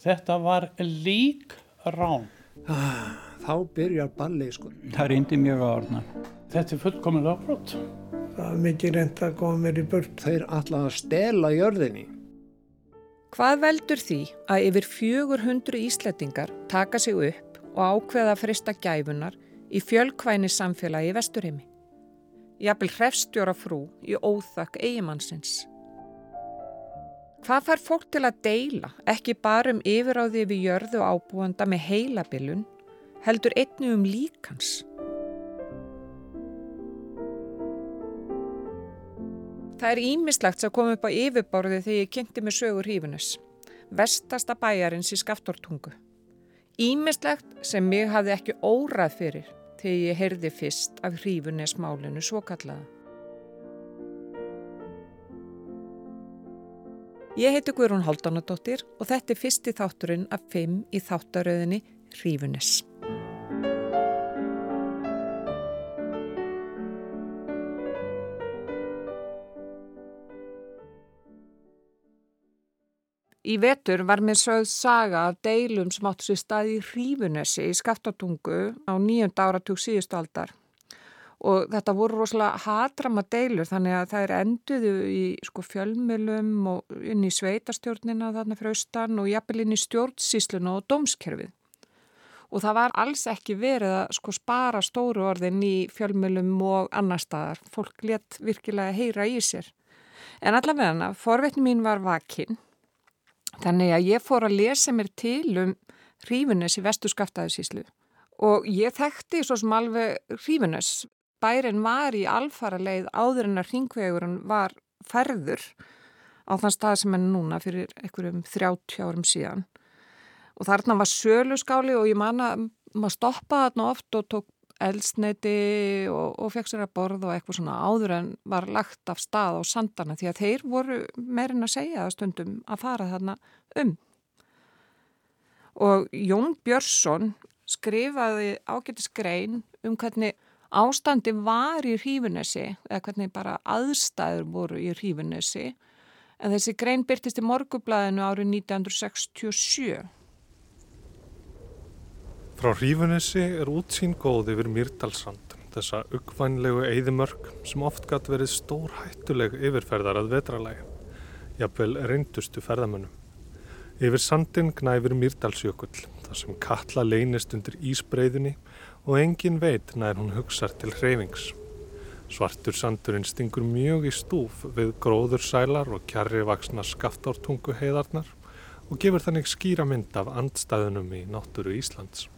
Þetta var lík rán. Þá byrjar ballið sko. Það reyndi mjög á orðna. Þetta er fullkominlega brott. Það var mikið reynd að koma mér í burt. Þeir alltaf að stela jörðinni. Hvað veldur því að yfir 400 íslettingar taka sig upp og ákveða að frista gæfunar í fjölkvæni samfélagi í Vesturheimi? Jafnvel hrefstjóra frú í óþakk eigimannsins. Hvað fær fólk til að deila, ekki bara um yfiráði við jörðu ábúanda með heilabilun, heldur einnu um líkans? Það er ímislegt sem kom upp á yfirbárði þegar ég kynnti með sögur hrífunis. Vestasta bæjarins í skaftortungu. Ímislegt sem mig hafði ekki órað fyrir þegar ég heyrði fyrst af hrífunismálinu svo kallaða. Ég heiti Guðrún Haldánadóttir og þetta er fyrsti þátturinn af fimm í þáttaröðinni Hrífunis. Í vetur var mér sögð saga af deilum sem áttu sér stað í Hrífunesi í Skaftatungu á nýjönda áratug síðustu aldar og þetta voru rosalega hatrama deilur þannig að það er enduðu í sko, fjölmjölum og inn í sveitastjórnina þarna fyrir austan og jafnvel inn í stjórnsísluna og dómskerfið. Og það var alls ekki verið að sko, spara stóru orðin í fjölmjölum og annar staðar. Fólk let virkilega heyra í sér. En allavega, forvetni mín var vakinn Þannig að ég fór að lesa mér til um hrífunes í vestu skaftaðusíslu og ég þekkti svo sem alveg hrífunes. Bærin var í alfara leið áður en að hringvegurinn var ferður á þann stað sem er núna fyrir einhverjum 30 árum síðan. Og þarna var sölu skáli og ég manna maður stoppaði þarna oft og tók eldsneiti og, og fekk sér að borða og eitthvað svona áður en var lagt af stað á sandana því að þeir voru meirinn að segja það stundum að fara þarna um. Og Jón Björnsson skrifaði ágættis grein um hvernig ástandi var í hrífunesi eða hvernig bara aðstæður voru í hrífunesi en þessi grein byrtist í morgublaðinu árið 1967. Frá Hrífunissi er útsýn góð yfir Mýrdalsand, þessa uggvænlegu eigðimörk sem oft gatt verið stór hættuleg yfirferðar að vetralægi, jafnvel reyndustu ferðamönnum. Yfir sandin gnæfir Mýrdalsjökull, þar sem kalla leynist undir ísbreyðinni og engin veit nær hún hugsar til hreyfings. Svartur sandurinn stingur mjög í stúf við gróðursælar og kjarri vaksna skaftártungu heiðarnar og gefur þannig skýra mynd af andstæðunum í náttúru Íslands.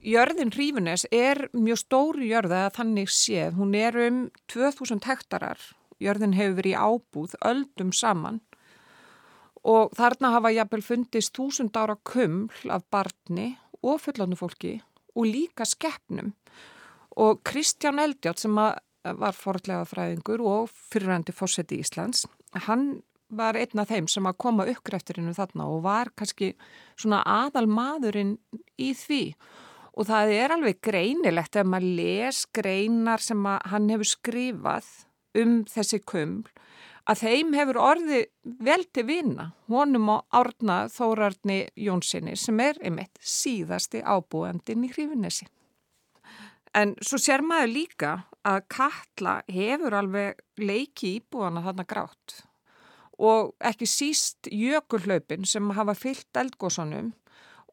Jörðin Hrífunes er mjög stóri jörða að þannig séð. Hún er um 2000 hektarar. Jörðin hefur verið í ábúð öldum saman og þarna hafa jafnvel fundist þúsund ára kuml af barni og fullandu fólki og líka skeppnum. Og Kristján Eldjátt sem var forðlega fræðingur og fyrirrændi fórseti Íslands, hann var einn af þeim sem að koma uppgræfturinu þarna og var kannski svona aðal maðurinn í því og það er alveg greinilegt ef maður les greinar sem hann hefur skrifað um þessi kuml að þeim hefur orði vel til vina honum á árna Þórarni Jónssoni sem er einmitt síðasti ábúandin í hrífunessi. En svo sér maður líka að Katla hefur alveg leiki íbúana þarna grátt og ekki síst jökulhlaupin sem hafa fyllt eldgósunum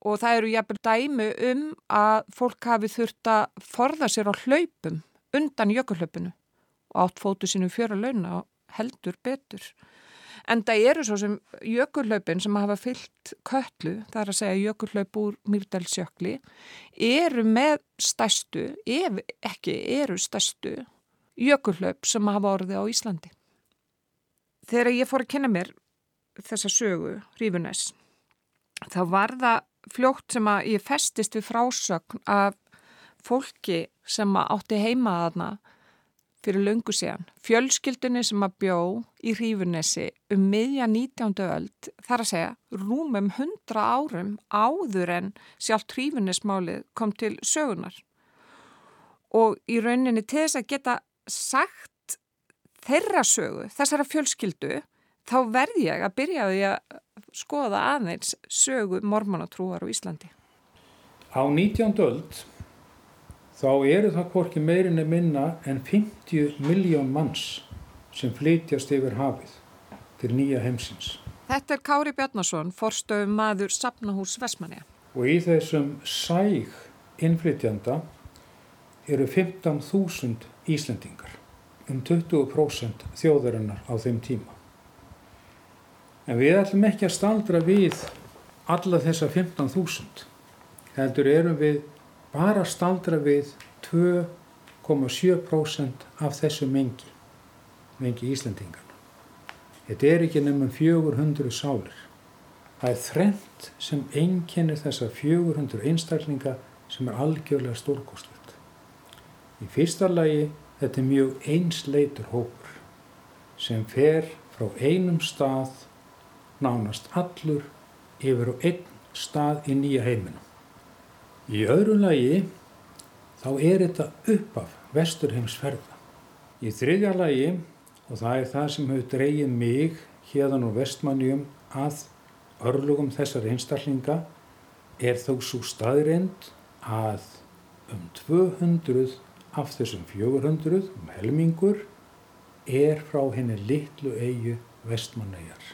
og það eru jafnvel dæmi um að fólk hafi þurft að forða sér á hlaupum undan jökulhlaupinu og átt fótu sínum fjöra launa heldur betur. En það eru svo sem jökulhlaupin sem hafa fyllt köllu, það er að segja jökulhlaup úr Myrdalsjökli, eru með stæstu, ef ekki eru stæstu, jökulhlaup sem hafa orðið á Íslandi. Þegar ég fór að kynna mér þessa sögu, Rífunes, þá var það fljótt sem að ég festist við frásögn af fólki sem átti heimaðaðna fyrir löngu síðan. Fjölskyldunni sem að bjó í Hrífunesi um miðja 19. öld þar að segja rúmum 100 árum áður en sjálft Hrífunesmálið kom til sögunar. Og í rauninni til þess að geta sagt þeirra sögu, þessara fjölskyldu, þá verð ég að byrja því að skoða aðeins sögu mormonatrúar á Íslandi. Á 19. öld þá eru það hvorki meirinni minna en 50 miljón manns sem flytjast yfir hafið til nýja heimsins. Þetta er Kári Bjarnason, forstöðum maður Sapnahús Vesmanja. Og í þessum sæg innflytjanda eru 15.000 Íslendingar, um 20% þjóðarinnar á þeim tíma. En við ætlum ekki að staldra við alla þessa 15.000. Heldur erum við bara staldra við 2,7% af þessu mengi, mengi Íslendingarna. Þetta er ekki nefnum 400 sálir. Það er þrent sem einkennir þessa 400 einstaklinga sem er algjörlega stórkostlegt. Í fyrsta lagi þetta er mjög einsleitur hópur sem fer frá einum stað nánast allur yfir á einn stað í nýja heiminum. Í öðru lagi þá er þetta upp af vesturheimsferða. Í þriðja lagi, og það er það sem hefur dreyið mig hérðan og vestmannjum að örlugum þessar einstaklinga, er þó svo staðrind að um 200 af þessum 400, um helmingur, er frá henni litlu eigu vestmannegar.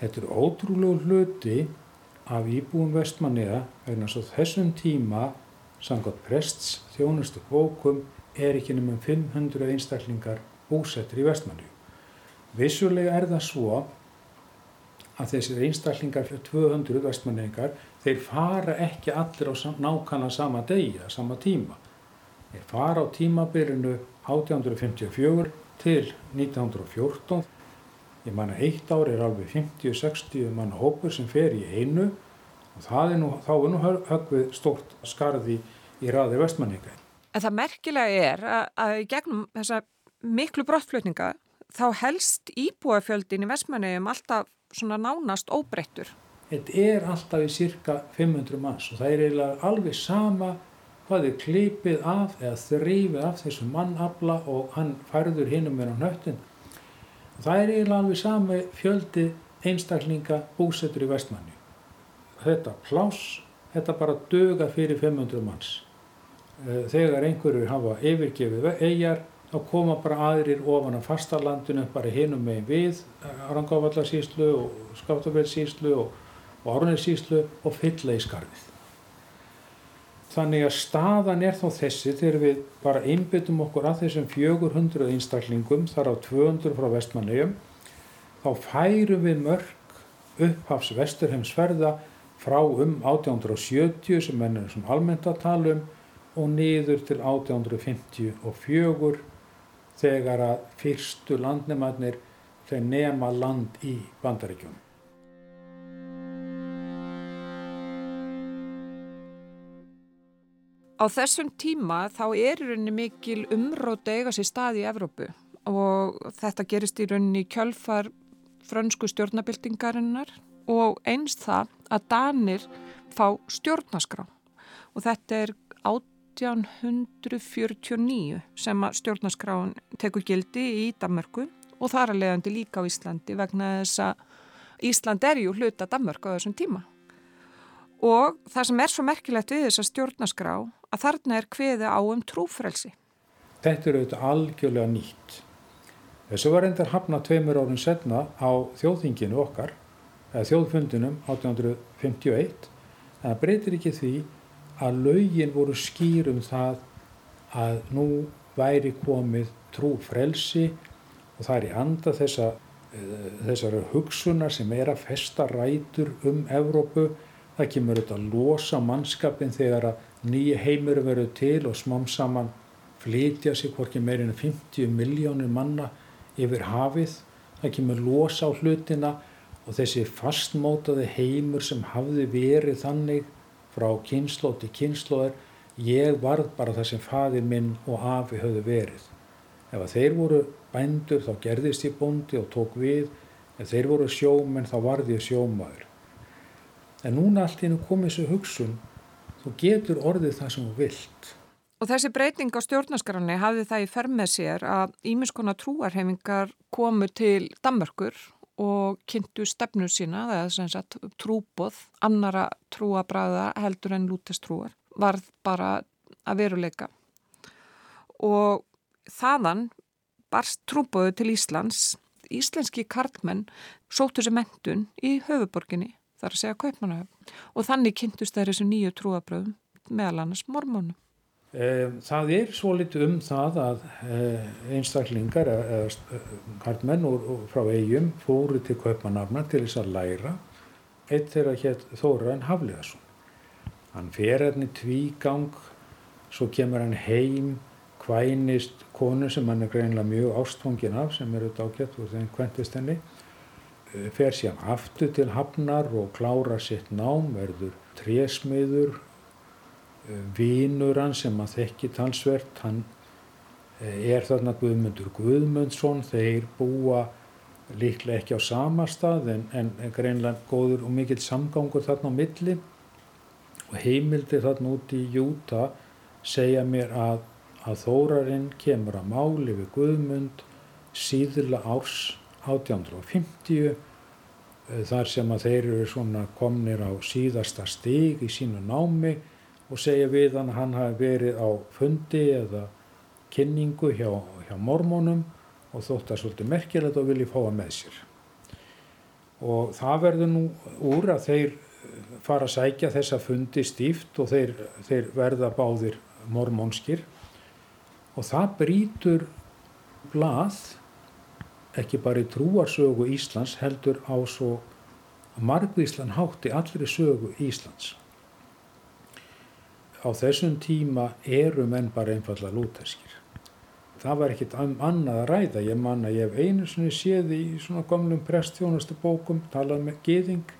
Þetta er ótrúlegu hluti af íbúum vestmanniða vegna svo þessum tíma samkvæmt prests þjónustu bókum er ekki nefnum 500 einstaklingar búsettir í vestmanniðu. Vissulega er það svo að þessir einstaklingar fyrir 200 vestmanningar, þeir fara ekki allir á nákvæmlega sama degi, að sama tíma. Þeir fara á tímabilinu 1854 til 1914. Ég manna eitt ár er alveg 50-60 manna hópur sem fer í einu og er nú, þá er nú högvið stort skarði í raði vestmanninga. En það merkilega er að, að gegnum þessa miklu brottflutninga þá helst íbúafjöldin í vestmanniðum alltaf svona nánast óbreyttur. Þetta er alltaf í cirka 500 manns og það er alveg sama hvað er klipið af eða þrýfið af þessu mannabla og hann færður hinnum með á nöttin. Það er eiginlega alveg sami fjöldi einstaklinga búsettur í vestmanni. Þetta pláss, þetta bara döga fyrir 500 manns. Eh, þegar einhverjur hafa yfirgefið eigjar þá koma bara aðrir ofan af fastalandinu bara hinum með við Arangávallarsýslu og Skáttafellsýslu og, Árnessýslu og fylla í skarðið. Þannig að staðan er þá þessi þegar við bara einbyttum okkur að þessum 400 einstaklingum þar á 200 frá vestmannegjum þá færum við mörg upphafs vesturheimsferða frá um 1870 sem ennur sem almennt að tala um og niður til 1854 þegar að fyrstu landnemarnir þeir nema land í bandaríkjum. Á þessum tíma þá er í rauninni mikil umrót eiga sér stað í Evrópu og þetta gerist í rauninni kjölfar frönsku stjórnabildingarinnar og einst það að Danir fá stjórnaskrá og þetta er 1849 sem að stjórnaskráin tekur gildi í Danmörku og þar að leiðandi líka á Íslandi vegna þess að Ísland er ju hluta Danmörku á þessum tíma. Og það sem er svo merkilegt við þessa stjórnaskrá að þarna er hviði á um trúfrelsi. Þetta er auðvitað algjörlega nýtt. Þessu var endar hafna tveimur árun setna á þjóðþinginu okkar, þjóðfundinum 1851, en það breytir ekki því að laugin voru skýr um það að nú væri komið trú frelsi og það er í anda þessa, uh, þessara hugsunar sem er að festa rætur um Evrópu. Það kemur auðvitað að losa mannskapin þegar að nýja heimur verður til og smám saman flytja sig hvorki meirinn 50 miljónir manna yfir hafið. Það kemur losa á hlutina og þessi fastmótaði heimur sem hafði verið þannig frá kynnslóð til kynnslóðar ég varð bara það sem fadir minn og afi höfðu verið. Ef þeir voru bændur þá gerðist ég bóndi og tók við, ef þeir voru sjómenn þá varði ég sjómaður. En núna allt ínum komið þessu hugsun, þú getur orðið það sem þú vilt. Og þessi breyting á stjórnaskaranni hafði það í ferð með sér að ímiskona trúarhefingar komu til Danmörkur og kynntu stefnu sína, það er sem sagt trúbóð, annara trúabræða heldur en lútestrúar, varð bara að veruleika. Og þaðan barst trúbóðu til Íslands, íslenski karlmenn sóttu sér mentun í höfuborginni, þar að segja kaupmannahöfn, og þannig kynntust þeir þessu nýju trúabröðum meðal annars mormónum. Það er svo litið um það að einstaklingar eða karlmenn frá eigum fóru til kaupmannafna til þess að læra eitt þeirra hétt Þóraðin Hafliðarsson. Hann fer hérna tvígang, svo kemur hann heim, kvænist konu sem hann er greinlega mjög ástfóngin af sem er auðvitað ágætt og þeim kventist henni, fer síðan aftur til Hafnar og klára sitt nám, verður trésmiður, vinur hann sem að þekki talsvert, hann er þarna Guðmundur Guðmundsson, þeir búa líklega ekki á sama stað en, en greinlega góður og mikill samgangur þarna á milli. Og heimildi þarna út í Júta segja mér að, að Þórarinn kemur að máli við Guðmund síðla árs 1850 þar sem að þeir eru svona komnir á síðasta stig í sínu námi og segja við hann að hann hafi verið á fundi eða kynningu hjá, hjá mormónum og þótt að svolítið merkilegt og vilji fá að með sér. Og það verður nú úr að þeir fara að sækja þessa fundi stíft og þeir, þeir verða báðir mormónskir og það brítur blað ekki bara í trúarsögu Íslands heldur á svo margvíslan hátti allri sögu Íslands á þessum tíma eru menn bara einfalla lúterskir. Það var ekkit annað að ræða. Ég man að ég hef einu sinni séð í svona gamlum prestfjónustu bókum, talað með geðing,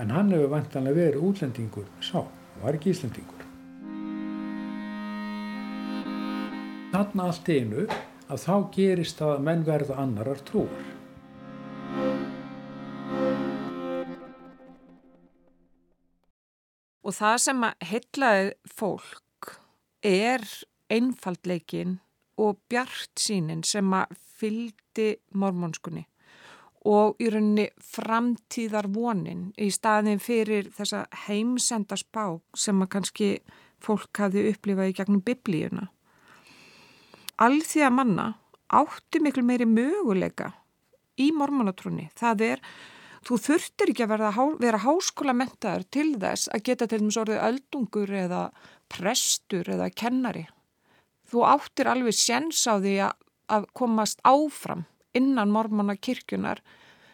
en hann hefur vantanlega verið útlendingur sá, var ekki íslendingur. Þarna allt einu að þá gerist að menn verða annarar trúar. Og það sem að heitlaði fólk er einfaldleikin og bjart sínin sem að fyldi mormónskunni og í rauninni framtíðar vonin í staðin fyrir þessa heimsenda spá sem að kannski fólk hafi upplifað í gegnum biblíuna. Alþjóða manna átti miklu meiri möguleika í mormónatrúni. Það er Þú þurftir ekki að vera, vera háskóla mentaður til þess að geta til dæmis orðið öldungur eða prestur eða kennari. Þú áttir alveg séns á því að, að komast áfram innan mormona kirkjunar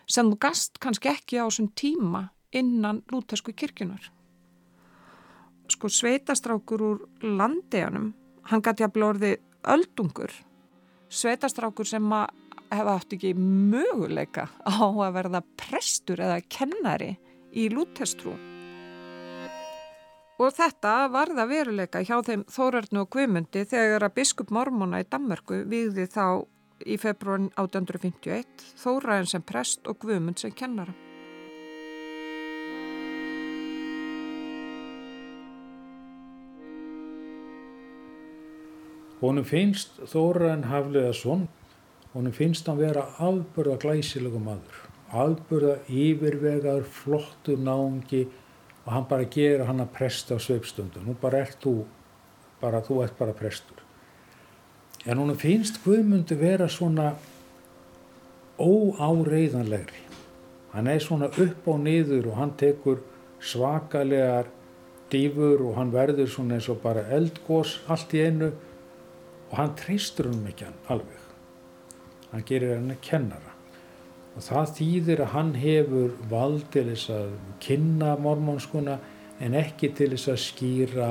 sem þú gast kannski ekki á þessum tíma innan lútesku kirkjunar. Sko sveitastrákur úr landeganum, hann gæti að blóði öldungur. Sveitastrákur sem hefa átt ekki möguleika á að verða prestur eða kennari í lútestrú. Og þetta varða veruleika hjá þeim Þórarnu og Guðmundi þegar að biskup Mormona í Danmörku viði þá í februar 1851 Þóraðin sem prest og Guðmund sem kennara. Honum finnst Þóraðin Hafleðarsson honum finnst hann vera afburða glæsilegu maður, afburða yfirvegar, flottu náungi og hann bara gera hann að presta á sveipstundum. Nú bara ert þú, bara þú ert bara prestur. En honum finnst Guðmundi vera svona óáreiðanlegri. Hann er svona upp á niður og hann tekur svakalegar dýfur og hann verður svona eins og bara eldgós allt í einu og hann treystur hann ekki alveg hann gerir hann að kennara og það þýðir að hann hefur vald til þess að kynna mormónskuna en ekki til þess að skýra,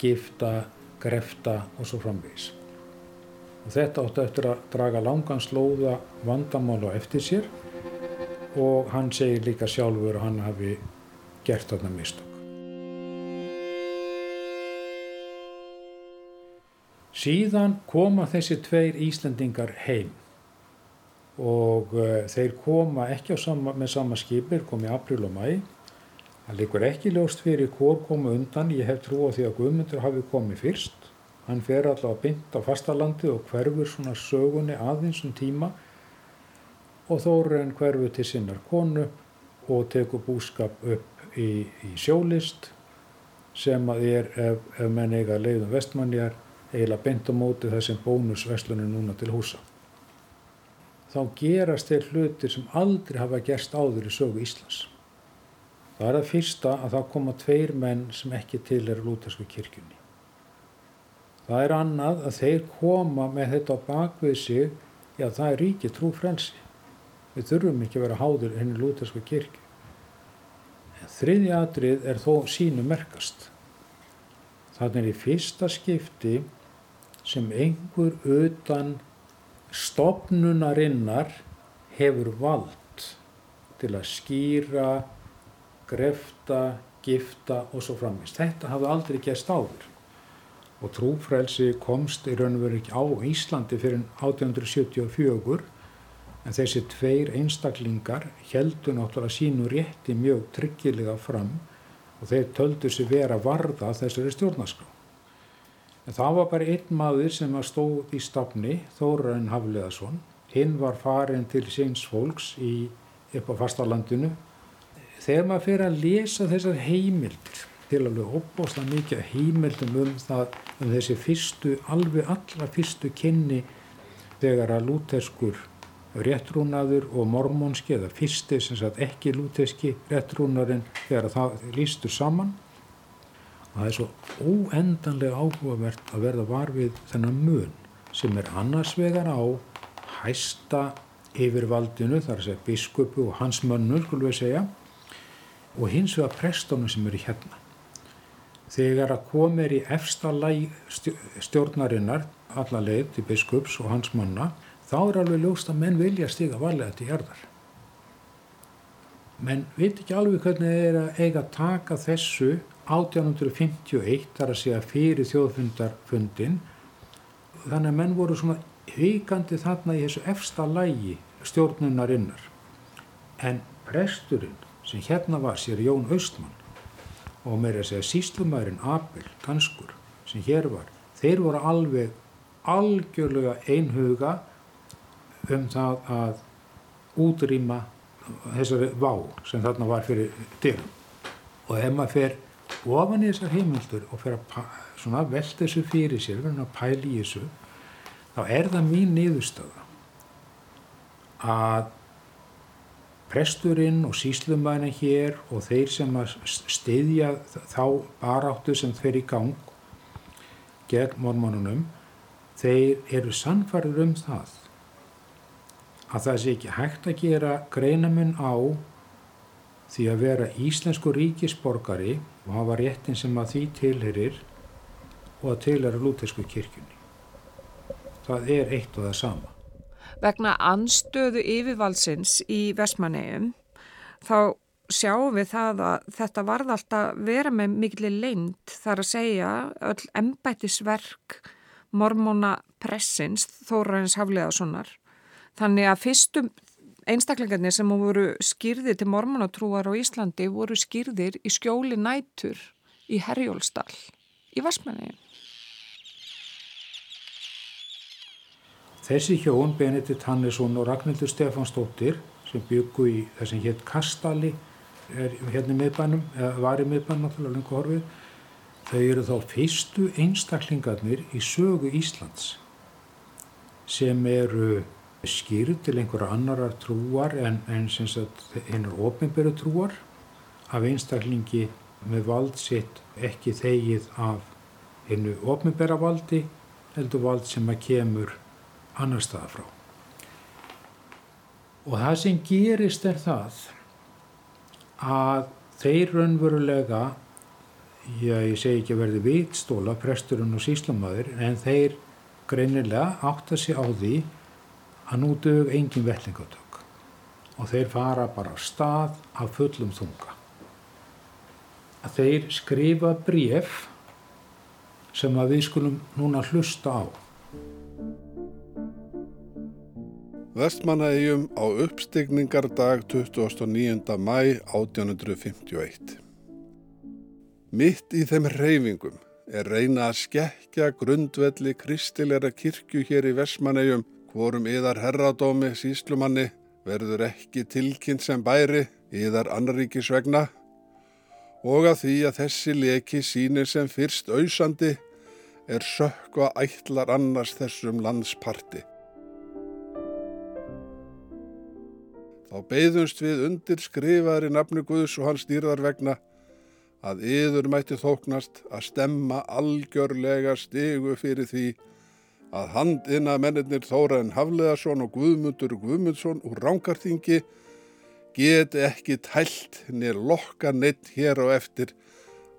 gifta, grefta og svo framvegis. Og þetta áttu eftir að draga langan slóða vandamál á eftir sér og hann segir líka sjálfur að hann hafi gert þarna mistök. Síðan koma þessi tveir Íslandingar heim og uh, þeir koma ekki sama, með sama skipir, kom í april og mæ. Það likur ekki ljóst fyrir hvort komu undan, ég hef trú á því að Guðmundur hafi komið fyrst. Hann fer allavega bynd á fastalandi og hverfur svona sögunni aðeins um tíma og Þóren hverfu til sinnar konu og tekur búskap upp í, í sjólist sem að er ef, ef menn eiga leiðum vestmannjar eiginlega beint á móti þessum bónusveslunum núna til húsa. Þá gerast þeir hlutir sem aldrei hafa gerst áður í sögu Íslands. Það er að fyrsta að það koma tveir menn sem ekki til er lútersku kirkjunni. Það er annað að þeir koma með þetta á bakvið sig, já það er ríki trú frelsi. Við þurfum ekki að vera háður henni lútersku kirkju. En þriðja atrið er þó sínu merkast. Þannig er í fyrsta skipti sem einhver utan stopnunarinnar hefur vald til að skýra, grefta, gifta og svo framvist. Þetta hafði aldrei gæst áður og trúfrelsi komst í raun og veru ekki á Íslandi fyrir 1874 en þessi tveir einstaklingar heldur náttúrulega sínu rétti mjög tryggilega fram og þeir töldu sér vera varða þessari stjórnarskrá. En það var bara einn maður sem stóð í stafni, Þórainn Hafleðarsson. Hinn var farin til síns fólks í, upp á fastalandinu. Þegar maður fyrir að lesa þessar heimildir, til alveg opbósta mikið heimildum um það, um þessi fyrstu, alveg allra fyrstu kynni þegar að lúterskur réttrúnaður og mormónski eða fyrsti sem sagt ekki lúterski réttrúnarinn þegar það lístur saman það er svo óendanlega áhugavert að verða var við þennan mun sem er annars vegar á hæsta yfirvaldinu, þar að segja biskupu og hans mönnur, skulum við segja, og hins vegar prestónu sem eru hérna. Þegar að komir í efsta stjórnarinnar, alla leið til biskups og hans manna, þá er alveg ljóst að menn vilja stiga varlega til jarðar. Menn veit ekki alveg hvernig þeir að eiga taka þessu 1851 þar að segja fyrir þjóðfundarfundin þannig að menn voru svona hvíkandi þarna í þessu efsta lægi stjórnunarinnar. En presturinn sem hérna var sér Jón Austmann og er að segja síslumærin Abel, danskur sem hér var, þeir voru alveg algjörlega einhuga um það að útrýma þessari vá sem þarna var fyrir dyrum. Og ef maður fer ofan í þessar heimildur og fyrir að velta þessu fyrir sér, verður að pæli í þessu, þá er það mín niðurstöða að presturinn og síslumæðin hér og þeir sem að stiðja þá baráttu sem þeir í gang gegn mormónunum, þeir eru sannfarður um það að það sé ekki hægt að gera greinamun á því að vera íslensku ríkisborgari og hafa réttin sem að því tilherir og að tilhera lútersku kirkjunni. Það er eitt og það sama. Vegna anstöðu yfirvalsins í Vestmannegjum þá sjáum við það að þetta varð alltaf vera með mikillir leint þar að segja öll embætisverk mormóna pressins Þórains Hafleðarssonar. Þannig að fyrstum einstaklingarnir sem voru skýrðir til mormonatrúar á Íslandi voru skýrðir í skjóli nætur í Herjólstall í Vassmanni. Þessi hjón, Benedikt Hannesson og Ragnhildur Stefansdóttir sem byggu í þessum hétt Kastali er hérna í miðbænum, eða var í miðbænum náttúrulega lengur horfið, þau eru þá fyrstu einstaklingarnir í sögu Íslands sem eru skýrð til einhverja annarar trúar en, en hennar ofinberu trúar af einstaklingi með vald sitt ekki þegið af hennu ofinbera valdi heldur vald sem að kemur annar staða frá. Og það sem gerist er það að þeir raunverulega, já ég segi ekki að verði vitstóla, presturinn og síslamaður, en þeir greinilega átta sig á því að nú dög engin vellingatök og þeir fara bara á stað af fullum þunga. Að þeir skrifa bref sem að við skulum núna hlusta á. Vestmannaegjum á uppstigningardag 29. mæ 1851. Mitt í þeim reyfingum er reyna að skekja grundvelli kristilegra kirkju hér í Vestmannaegjum hvorum yðar herradómi síslumanni verður ekki tilkynnt sem bæri yðar annaríkis vegna og að því að þessi leki sínir sem fyrst auðsandi er sökva ætlar annars þessum landsparti. Þá beigðumst við undir skrifaðar í nafnu Guðs og hans dýrðar vegna að yður mætti þóknast að stemma algjörlega stigu fyrir því að handina mennir Þóraðin Hafleðarsson og Guðmundur Guðmundsson úr Rángarþingi get ekki tælt nér lokka neitt hér á eftir.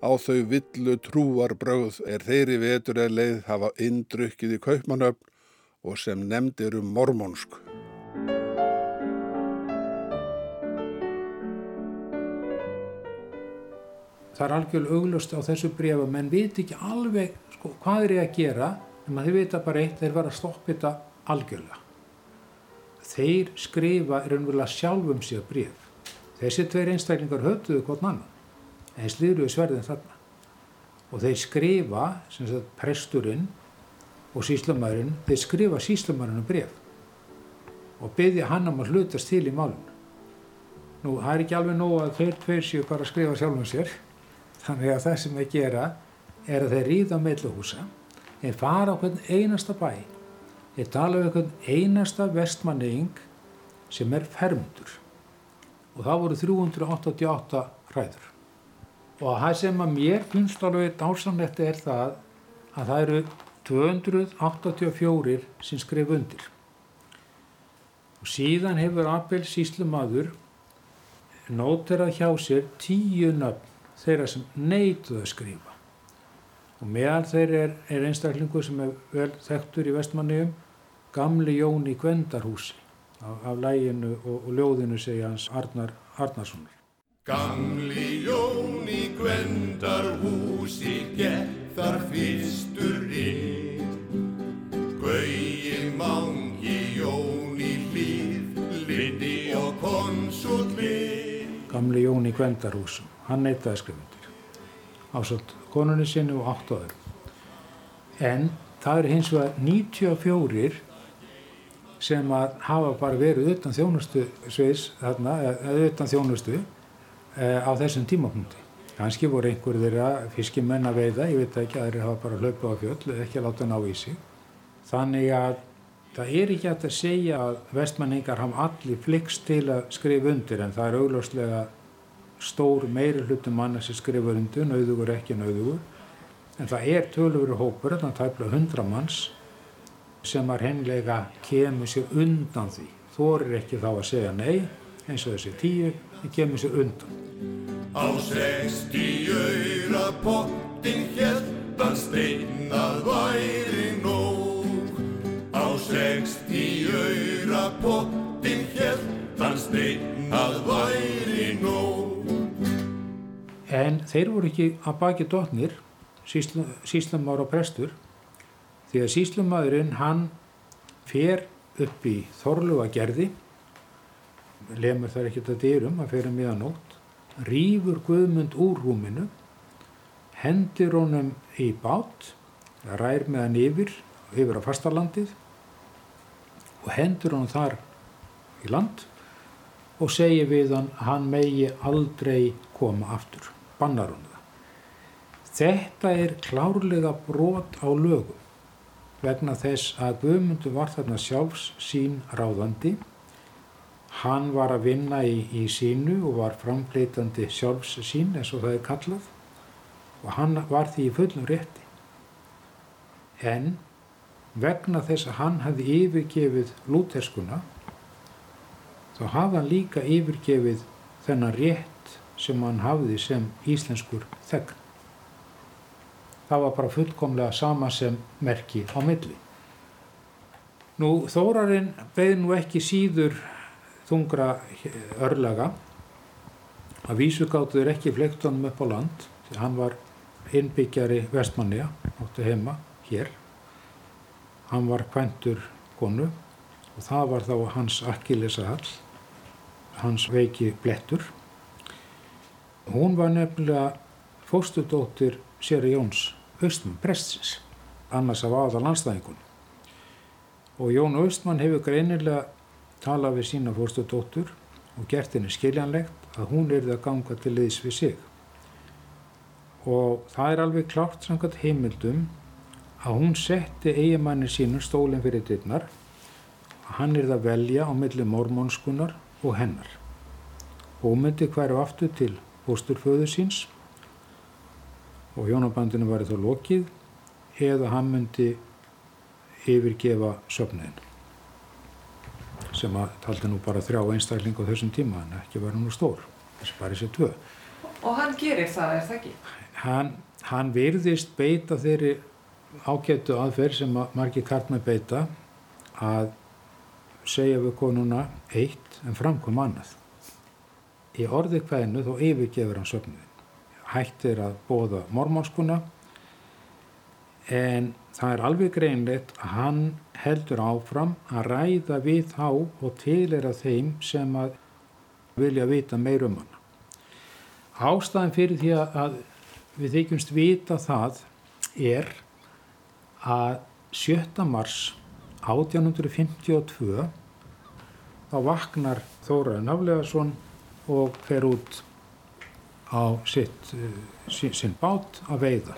Á þau villu trúar bröð er þeirri vetur eða leið hafa indrukkið í kaupmanöfn og sem nefndir um mormónsku. Það er algjörlega auglust á þessu brefa, menn viti ekki alveg sko, hvað er ég að gera, en maður vita bara eitt, þeir var að stoppa þetta algjörlega. Þeir skrifa raunverulega sjálfum sér bref. Þessi tveir einstaklingar höfðuðu hvort annan, en slýruðu sverðin þarna. Og þeir skrifa, sem sagt, presturinn og síslumæðurinn, þeir skrifa síslumæðurinn bref og byggja hann um að hlutast til í málun. Nú, það er ekki alveg nóg að þeir tveir séu bara að skrifa sjálfum sér, Þannig að það sem þeir gera er að þeir ríða meðluhúsa, þeir fara á hvern einasta bæ, þeir tala um hvern einasta vestmanning sem er fermdur og það voru 388 hræður. Og það sem að mér finnst alveg dásamlegt er það að það eru 284 sem skrif undir. Og síðan hefur Abel síslumadur nóterað hjá sér tíu nöfn þeirra sem neituð að skrifa. Og meðal þeirra er, er einstaklingu sem er vel þekktur í vestmanniðum, gamli Jón í Gvendarhúsi af, af læginu og, og ljóðinu segja hans Arnar Arnarssonar. Gamli Jón í Gvendarhúsi gett þar fyrstur inn, Gauji mangi Jón í hlýð, liti og konsul hlýð. Gamli Jón í Gvendarhúsum hann neytaði skrifundir ásett konunni sinni og átt áður en það er hins vegar 94 sem að hafa bara verið utan þjónustu sviðs þarna, eða utan þjónustu e, á þessum tímapunkti. Kannski voru einhver þeirra fiskimenn að veiða, ég veit ekki að þeirra hafa bara hlaupið á fjöll eða ekki að láta ná í sig. Þannig að það er ekki að segja að vestmanningar hafa allir flikst til að skrifa undir en það er augljóslega stór meiri hlutum manna sem skrifur undir, nauðugur ekki nauðugur. En það er tölurveru hópur, þannig að það er bara hundra manns sem að hennilega kemur sér undan því. Þorir ekki þá að segja nei, eins og þessi tíu, það kemur sér undan. Á sexti öyra pottin hértan steinnað væri nóg. Á sexti öyra pottin hértan steinnað væri nóg. En þeir voru ekki að baki dotnir, síslumar og prestur, því að síslumadurinn hann fer upp í þorluga gerði, lemur þar ekkert að dyrum að fyrir miðanótt, rýfur Guðmund úr rúminu, hendir honum í bát, rær með hann yfir, yfir á fastalandið og hendur honum þar í land og segir við hann hann megi aldrei koma aftur bannar hún það. Þetta er klárlega brot á lögum vegna þess að Guðmundur var þarna sjálfs sín ráðandi. Hann var að vinna í, í sínu og var framfleytandi sjálfs sín eins og það er kallað og hann var því í fullum rétti. En vegna þess að hann hefði yfirgefið lúterskuna þá hafði hann líka yfirgefið þennan rétt sem hann hafði sem íslenskur þegn. Það var bara fullkomlega sama sem merki á milli. Nú Þórarinn beði nú ekki síður þungra örlaga að vísugáttuður ekki flektunum upp á land því hann var innbyggjari vestmanniða áttu heima hér. Hann var kventur konu og það var þá hans akkilesahall, hans veiki blettur Hún var nefnilega fóstudóttir Seri Jóns Östmann prestsins, annars af aða landstæðingun. Og Jón Östmann hefur greinilega talað við sína fórstudóttur og gert henni skiljanlegt að hún er það að ganga til liðs við sig. Og það er alveg klárt samkvæmt heimildum að hún setti eigimannin sínum stólinn fyrir dittnar að hann er það að velja á milli mormónskunar og hennar. Og hún myndi hverju aftur til fósturföðu síns og hjónabandinu var þá lokið eða hann myndi yfirgefa söfniðin sem að taldi nú bara þrjá einstakling á þessum tíma en ekki var hann nú stór. Þessi bara þessi tvö. Og hann gerir það, er það ekki? hann, hann virðist beita þeirri ágættu aðferð sem að margir kartna beita að segja við konuna eitt en framkom annað í orði hvernu þó yfirgefur hann söfniðin hættir að bóða mormónskuna en það er alveg greinleitt að hann heldur áfram að ræða við þá og tilera þeim sem að vilja vita meir um hann. Ástæðan fyrir því að við þykjumst vita það er að 7. mars 1852 þá vaknar Þóraði Naflegason og fer út á sitt, sin, sinn bát að veiða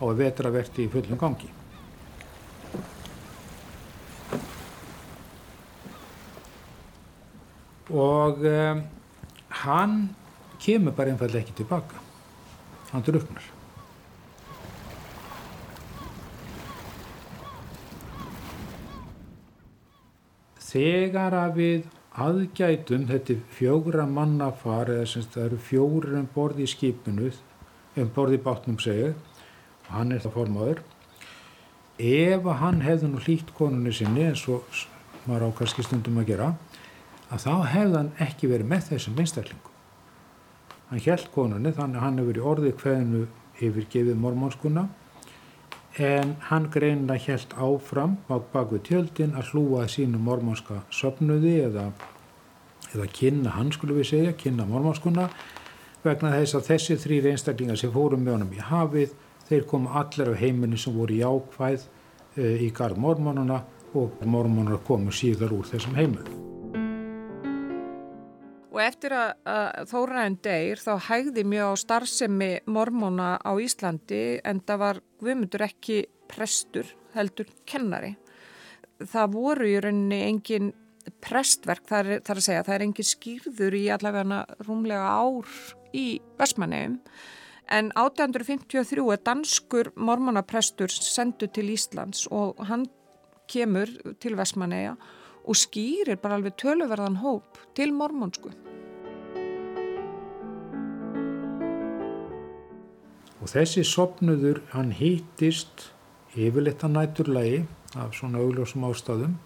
á að vetraverti í fullum gangi. Og um, hann kemur bara einfallega ekki tilbaka. Hann druknar. Þegar að við aðgætum þetta fjóra mannafar eða sem það eru fjórir um borði í skipinu um borði í bátnum segja og hann er það formáður ef að hann hefði nú hlýtt konunni sinni eins og maður á kannski stundum að gera að þá hefði hann ekki verið með þessum einstaklingu hann held konunni þannig að hann hefur verið orðið hverðinu yfirgefið mormónskuna en hann greinilega held áfram bak við tjöldin að hlúa sínu mormónska söpnuði eða, eða kynna hann skulle við segja, kynna mormónskuna vegna þess að þessi þrýr einstaklingar sem fórum með honum í hafið þeir komu allir af heiminu sem voru jákvæð e, í garð mormónuna og mormónar komu síðar úr þessum heiminu. Og eftir að, að Þóraðin deyr þá hægði mjög á starfsemi mormóna á Íslandi en það var Guðmundur ekki prestur, heldur kennari. Það voru í rauninni engin prestverk, það er, það er að segja, það er engin skýrður í allavega rúmlega ár í Vestmanneum en 1853 er danskur mormónaprestur sendu til Íslands og hann kemur til Vestmanneja og skýrir bara alveg töluverðan hóp til mormónsku. Og þessi sopnuður, hann hýttist yfirleitt að næturlægi af svona augljósum ástæðum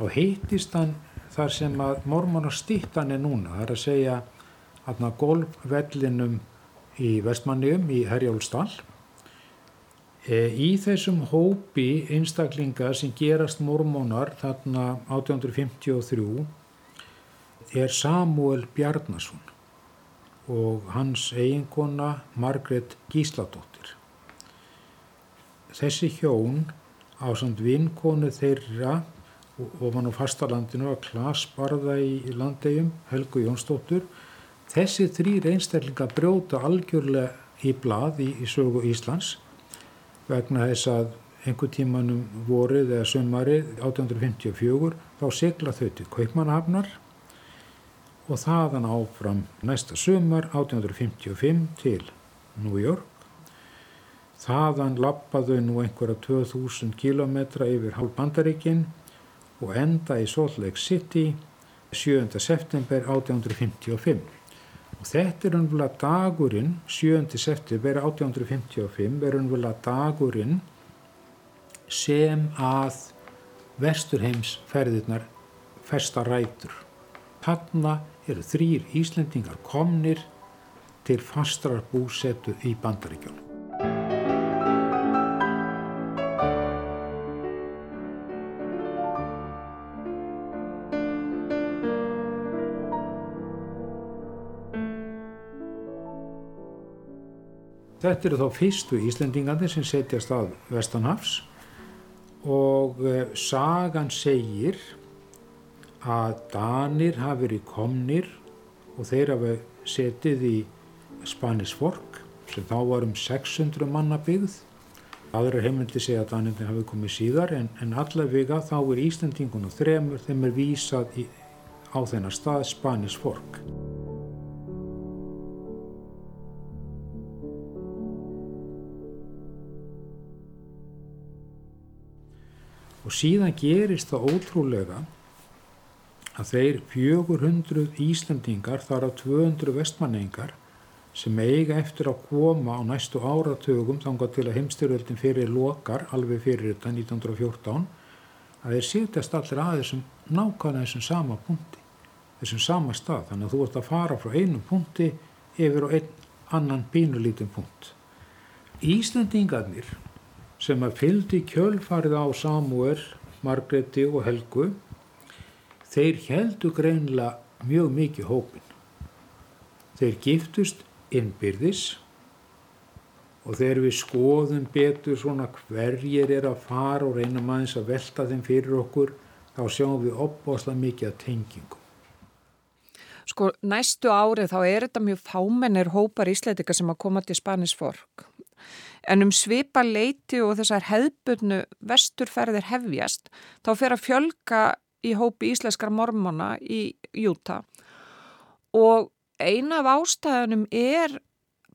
og hýttist hann þar sem að mormónar stýttan er núna, það er að segja aðna golfvellinum í Vestmanniðum í Herjálfstall í þessum hópi einstaklinga sem gerast mormónar þarna 1853 er Samuel Bjarnason og hans eiginkona Margret Gísladóttir. Þessi hjón á samt vinkonu þeirra og var nú fastalandinu að klasbarða í landegjum, Helgu Jónsdóttur. Þessi þrýr einstaklinga brjóta algjörlega í blað í, í sögu Íslands vegna þess að einhver tímanum vorið eða sömarið 1854 þá segla þau til Kaupmannahafnar og þaðan áfram næsta sömar 1855 til New York. Þaðan lappaðu nú einhverja 2000 kilometra yfir halvbandaríkinn og enda í Salt Lake City 7. september 1855. Og þetta er umvöla dagurinn, 7. september 1855, er umvöla dagurinn sem að vesturheims ferðirnar festa rætur. Þarna eru þrýr Íslendingar komnir til fastrar búsetu í bandaríkjónum. Þetta eru þá fyrstu Íslendingandi sem setjast að Vestanhafs og eh, sagan segir að Danir hafi verið komnir og þeir hafi setið í Spanish Fork sem þá var um 600 manna byggð. Aðra heimildi segja að Danirni hafi komið síðar en, en allavega þá er Íslandingunum þremur þeim er vísað í, á þennar stað Spanish Og síðan gerist það ótrúlega að þeir 400 Íslandingar þar á 200 vestmanningar sem eiga eftir að koma á næstu áratögum þangað til að heimstyrjöldin fyrir lokar alveg fyrir þetta 1914 að þeir setjast allir að þessum nákvæmlega þessum sama punkti, þessum sama stað. Þannig að þú ert að fara frá einum punkti yfir á einn annan bínulítinn punkt. Íslandingarnir sem að fyldi kjölfarið á Samuel, Margreti og Helgu, þeir heldu greinlega mjög mikið hópin. Þeir giftust innbyrðis og þegar við skoðum betur svona hverjir er að fara og reynum aðeins að velta þeim fyrir okkur, þá sjáum við opbáslega mikið að tengingum. Sko næstu árið þá er þetta mjög fámennir hópar ísleitika sem að koma til Spanisfork. En um svipa leiti og þessar hefðbunnu vesturferðir hefjast, þá fer að fjölga í hópi íslenskar mormona í Júta og eina af ástæðunum er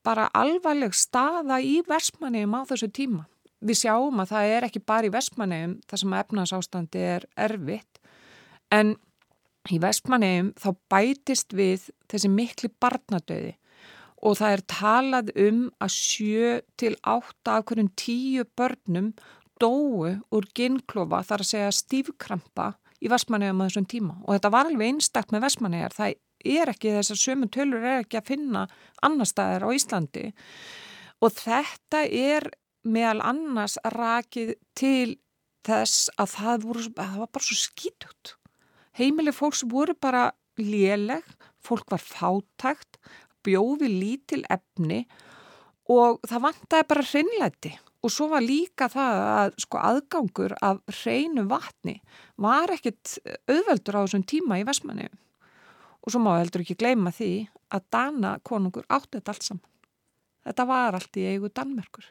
bara alvarleg staða í versmanniðum á þessu tíma. Við sjáum að það er ekki bara í versmanniðum þar sem efnarsástandi er erfitt en í versmanniðum þá bætist við þessi mikli barnadauði og það er talað um að sjö til átta af hverjum tíu börnum dóu úr ginnklofa þar að segja stífkrampa í Vestmanniðum á þessum tíma. Og þetta var alveg einstakт með Vestmanniðar, það er ekki þessar sömu tölur er ekki að finna annar staðar á Íslandi. Og þetta er meðal annars rakið til þess að það, voru, að það var bara svo skýtugt. Heimileg fólks voru bara léleg, fólk var fátækt, bjóði lítil efni og það vantæði bara hreinleiti og svo var líka það að sko aðgangur af hreinu vatni var ekkit auðveldur á þessum tíma í Vestmanni og svo má heldur ekki gleyma því að Dana konungur átti þetta allt saman. Þetta var allt í eigu Danmerkur.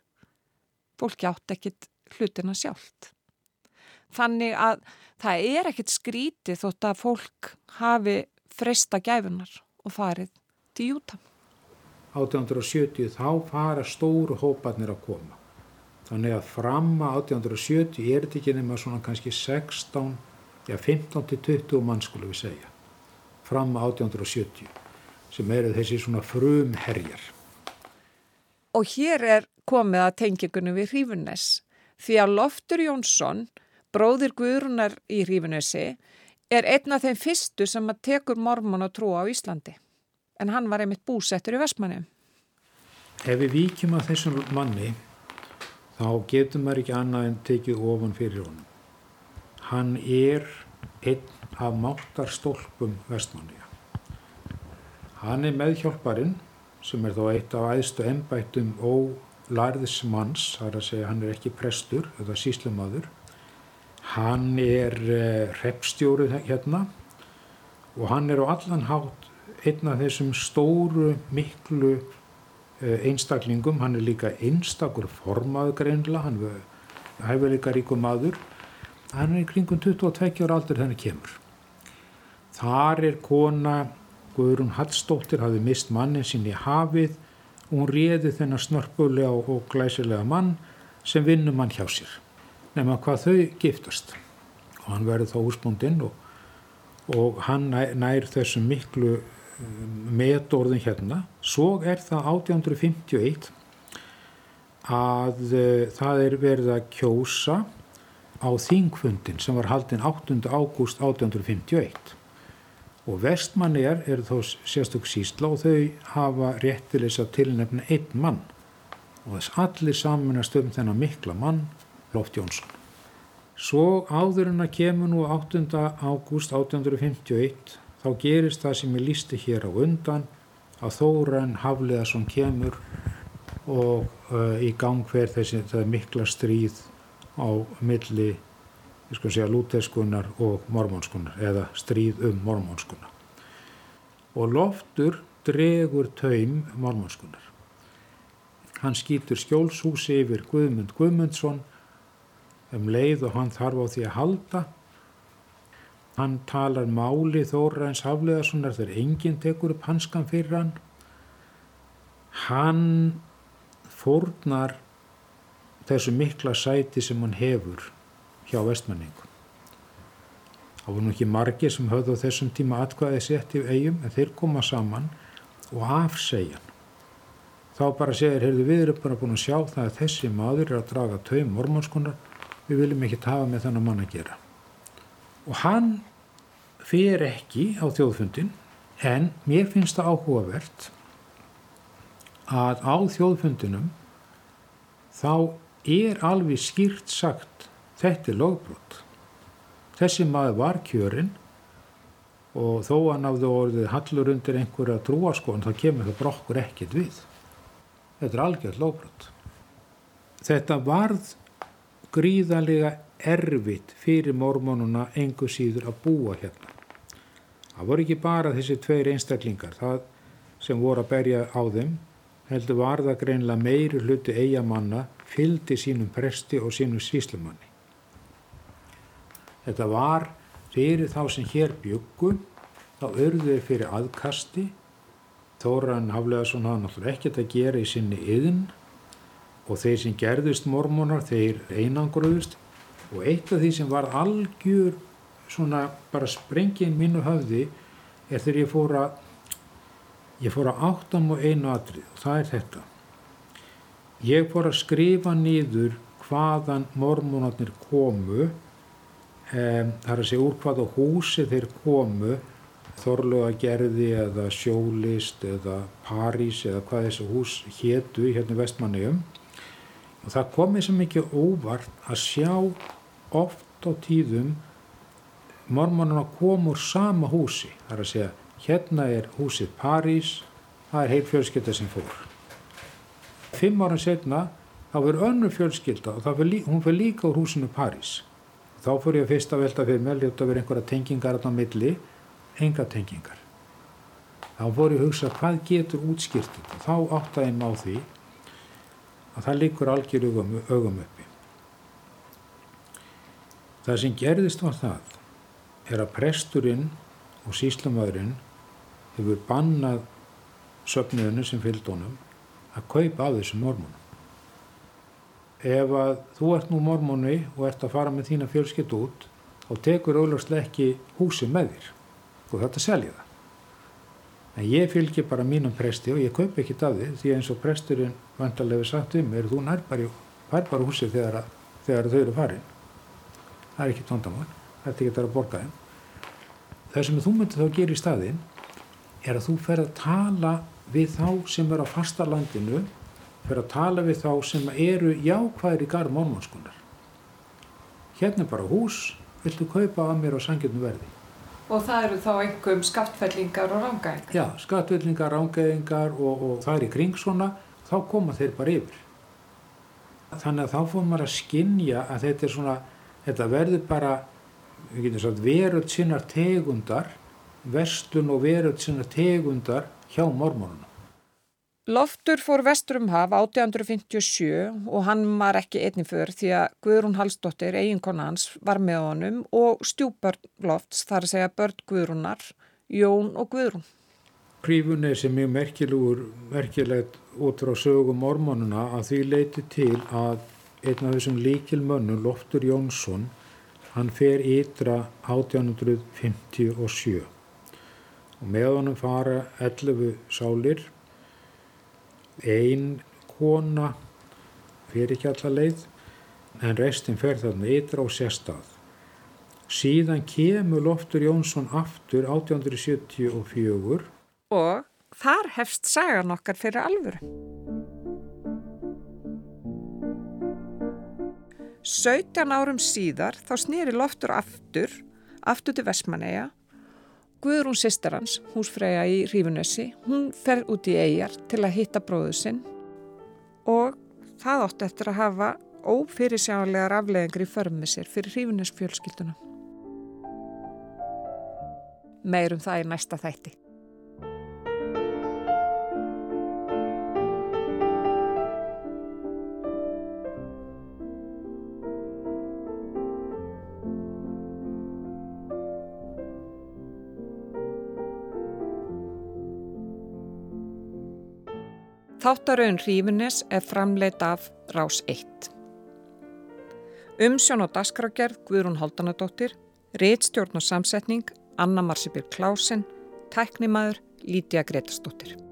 Fólki átti ekkit hlutina sjálft. Þannig að það er ekkit skrítið þótt að fólk hafi freysta gæfunar og farið til Júta. 1870 þá fara stóru hópanir að koma. Þannig að fram að 1870 er þetta ekki nema svona kannski 16, já 15 til 20 mann skulum við segja. Fram að 1870 sem eru þessi svona frum herjar. Og hér er komið að tengingunum við Hrífunnes því að Loftur Jónsson, bróðir Guðrunar í Hrífunnesi, er einn af þeim fyrstu sem að tekur mormon og trúa á Íslandi. En hann var einmitt búsettur í Vestmanni. Ef við víkjum að þessum manni, þá getur maður ekki annað en tekið ofan fyrir honum. Hann er einn af máttarstólpum Vestmanniða. Hann er meðhjálparinn sem er þó eitt af æðstu ennbættum ólarðis manns, það er að segja hann er ekki prestur eða síslumadur. Hann er uh, repstjórið hérna og hann er á allan hátt einn af þessum stóru miklu uh, einstaklingum. Hann er líka einstakur formaður greinlega, hann hefur líka ríkum maður. Hann er í kringum 22 ára aldur þennig kemur. Þar er kona Guðrún Hallstóttir hafði mist mannin sín í hafið og hún réði þennan snörpulega og glæsilega mann sem vinnum hann hjá sér. Nefna hvað þau giftast. Og hann verður þá úrspúndinn og, og hann nær þessum miklu metorðin hérna. Svo er það 1851 að uh, það er verið að kjósa á þingfundin sem var haldinn 8. ágúst 1851 og vestmanniðar eru þó sérstök sísla og þau hafa rétt til þess að tilnefna einn mann og þess allir samanast um þennan mikla mann, Lóft Jónsson. Svo áður en að kemur nú 8. ágúst 1851 þá gerist það sem ég lísti hér á undan að Þóran Hafleðarsson kemur og uh, í gang hver þessi mikla stríð á milli segja lúteskunar og mormónskunar eða stríð um mormónskunar. Og loftur dregur taum mormónskunar. Hann skýtur skjólshúsi yfir Guðmund Guðmundsson um leið og hann þarf á því að halda. Hann talar máli Þórains Hafleðarssonar þegar enginn tekur upp hanskan fyrir hann. Hann fórnar þessu mikla sæti sem hann hefur hjá vestmanningum. Það voru nú ekki margir sem höfðu á þessum tíma atkvæðið sett í eigum en þeir koma saman og afsegja hann þá bara segir, heyrðu við erum bara búin að sjá það að þessi maður er að draga taum mormónskunar, við viljum ekki tafa með þannig mann að gera. Og hann fyrir ekki á þjóðfundin, en mér finnst það áhugavert að á þjóðfundinum þá er alveg skýrt sagt þetta er lögbrot. Þessi maður var kjörinn og þó að náðu orðið hallur undir einhverja trúaskon þá kemur það brokkur ekkert við. Þetta er algjörð lóbrot. Þetta varð gríðarlega erfitt fyrir mormónuna engu síður að búa hérna. Það voru ekki bara þessi tveir einstaklingar, það sem voru að berja á þeim, heldur var það greinlega meiri hluti eigamanna fyldi sínum presti og sínum síslumanni. Þetta var fyrir þá sem hér byggu, þá örðuði fyrir aðkasti Þóran Hafleðarsson hafði náttúrulega ekkert að gera í sinni yðin og þeir sem gerðust mormónar þeir einangruðust og eitt af því sem var algjör svona bara sprengin mínu höfði er þegar ég fór að ég fór að áttam og einu atrið og það er þetta. Ég fór að skrifa nýður hvaðan mormónarnir komu um, það er að segja úr hvaða húsi þeir komu Þorluagerði eða Sjólist eða París eða hvað þessu hús hétu hérna í vestmanniðum og það komið svo mikið óvart að sjá oft á tíðum mormonuna kom úr sama húsi þar að segja hérna er húsið París það er heil fjölskylda sem fór fimm ára setna þá verður önnu fjölskylda og fyrir, hún fyrir líka úr húsinu París þá fór ég að fyrsta velta fyrir með ljóta verið einhverja tengingar á milli enga tengingar. Þá voru ég að hugsa hvað getur útskýrt þetta. Þá áttaði ég má því að það líkur algjör augum, uppi. Það sem gerðist var það er að presturinn og síslamöðurinn hefur bannað söfniðinu sem fylgd honum að kaupa af þessum mormónum. Ef að þú ert nú mormónu og ert að fara með þína fjölskytt út þá tekur auðvarslega ekki húsi með þér og þetta selja það. En ég fylgji bara mínum presti og ég kaup ekki af því því eins og presturinn vantarlega sagt um er þú nær bara, bara húsið þegar, þegar þau eru farin. Það er ekki tóndamál, þetta ekki að borga þeim. Það sem þú myndir þá að gera í staðin er að þú fer að tala við þá sem eru á fastalandinu, fer að tala við þá sem eru jákvæðir í garð mormónskunar. Hérna er bara hús, viltu kaupa af mér á sangjöndum verði? Og það eru þá einhverjum skattfellingar og rángæðingar? Já, skattfellingar, rángæðingar og, og það er í kring svona, þá koma þeir bara yfir. Þannig að þá fóðum maður að skinja að þetta er svona, þetta verður bara, við getum sagt, veröld sinnar tegundar, verslun og veröld sinnar tegundar hjá mormónunum. Loftur fór vestur um haf 1857 og hann var ekki einnig för því að Guðrún Hallsdóttir, eiginkona hans, var með honum og stjúpar Lofts þar að segja börn Guðrúnar, Jón og Guðrún. Prífunni sem er merkilegur, merkilegt út frá sögum mormónuna að því leiti til að einn af þessum líkilmönnum, Loftur Jónsson, hann fer ytra 1857 og með honum fara 11 sálir ein kona fyrir ekki alla leið en restin fer þarna ytra og sérstað. Síðan kemur Loftur Jónsson aftur 1874 og þar hefst sagan okkar fyrir alvöru. 17 árum síðar þá snýri Loftur aftur, aftur til Vestmanneia Guðrún sýstar hans, húsfreyja í Rífunessi, hún fer út í eigjar til að hitta bróðu sinn og það ótti eftir að hafa ófyrirsjálegar afleðingar í förmið sér fyrir hrífunisfjölskylduna. Meirum það í næsta þætti. Þáttarauðin Hrífinnes er framleitt af Rás 1. Umsjón og dasgrágerð Guðrún Holdanadóttir, réttstjórn og samsetning Anna Marsipir Klásen, tæknimaður Lítiða Gretastóttir.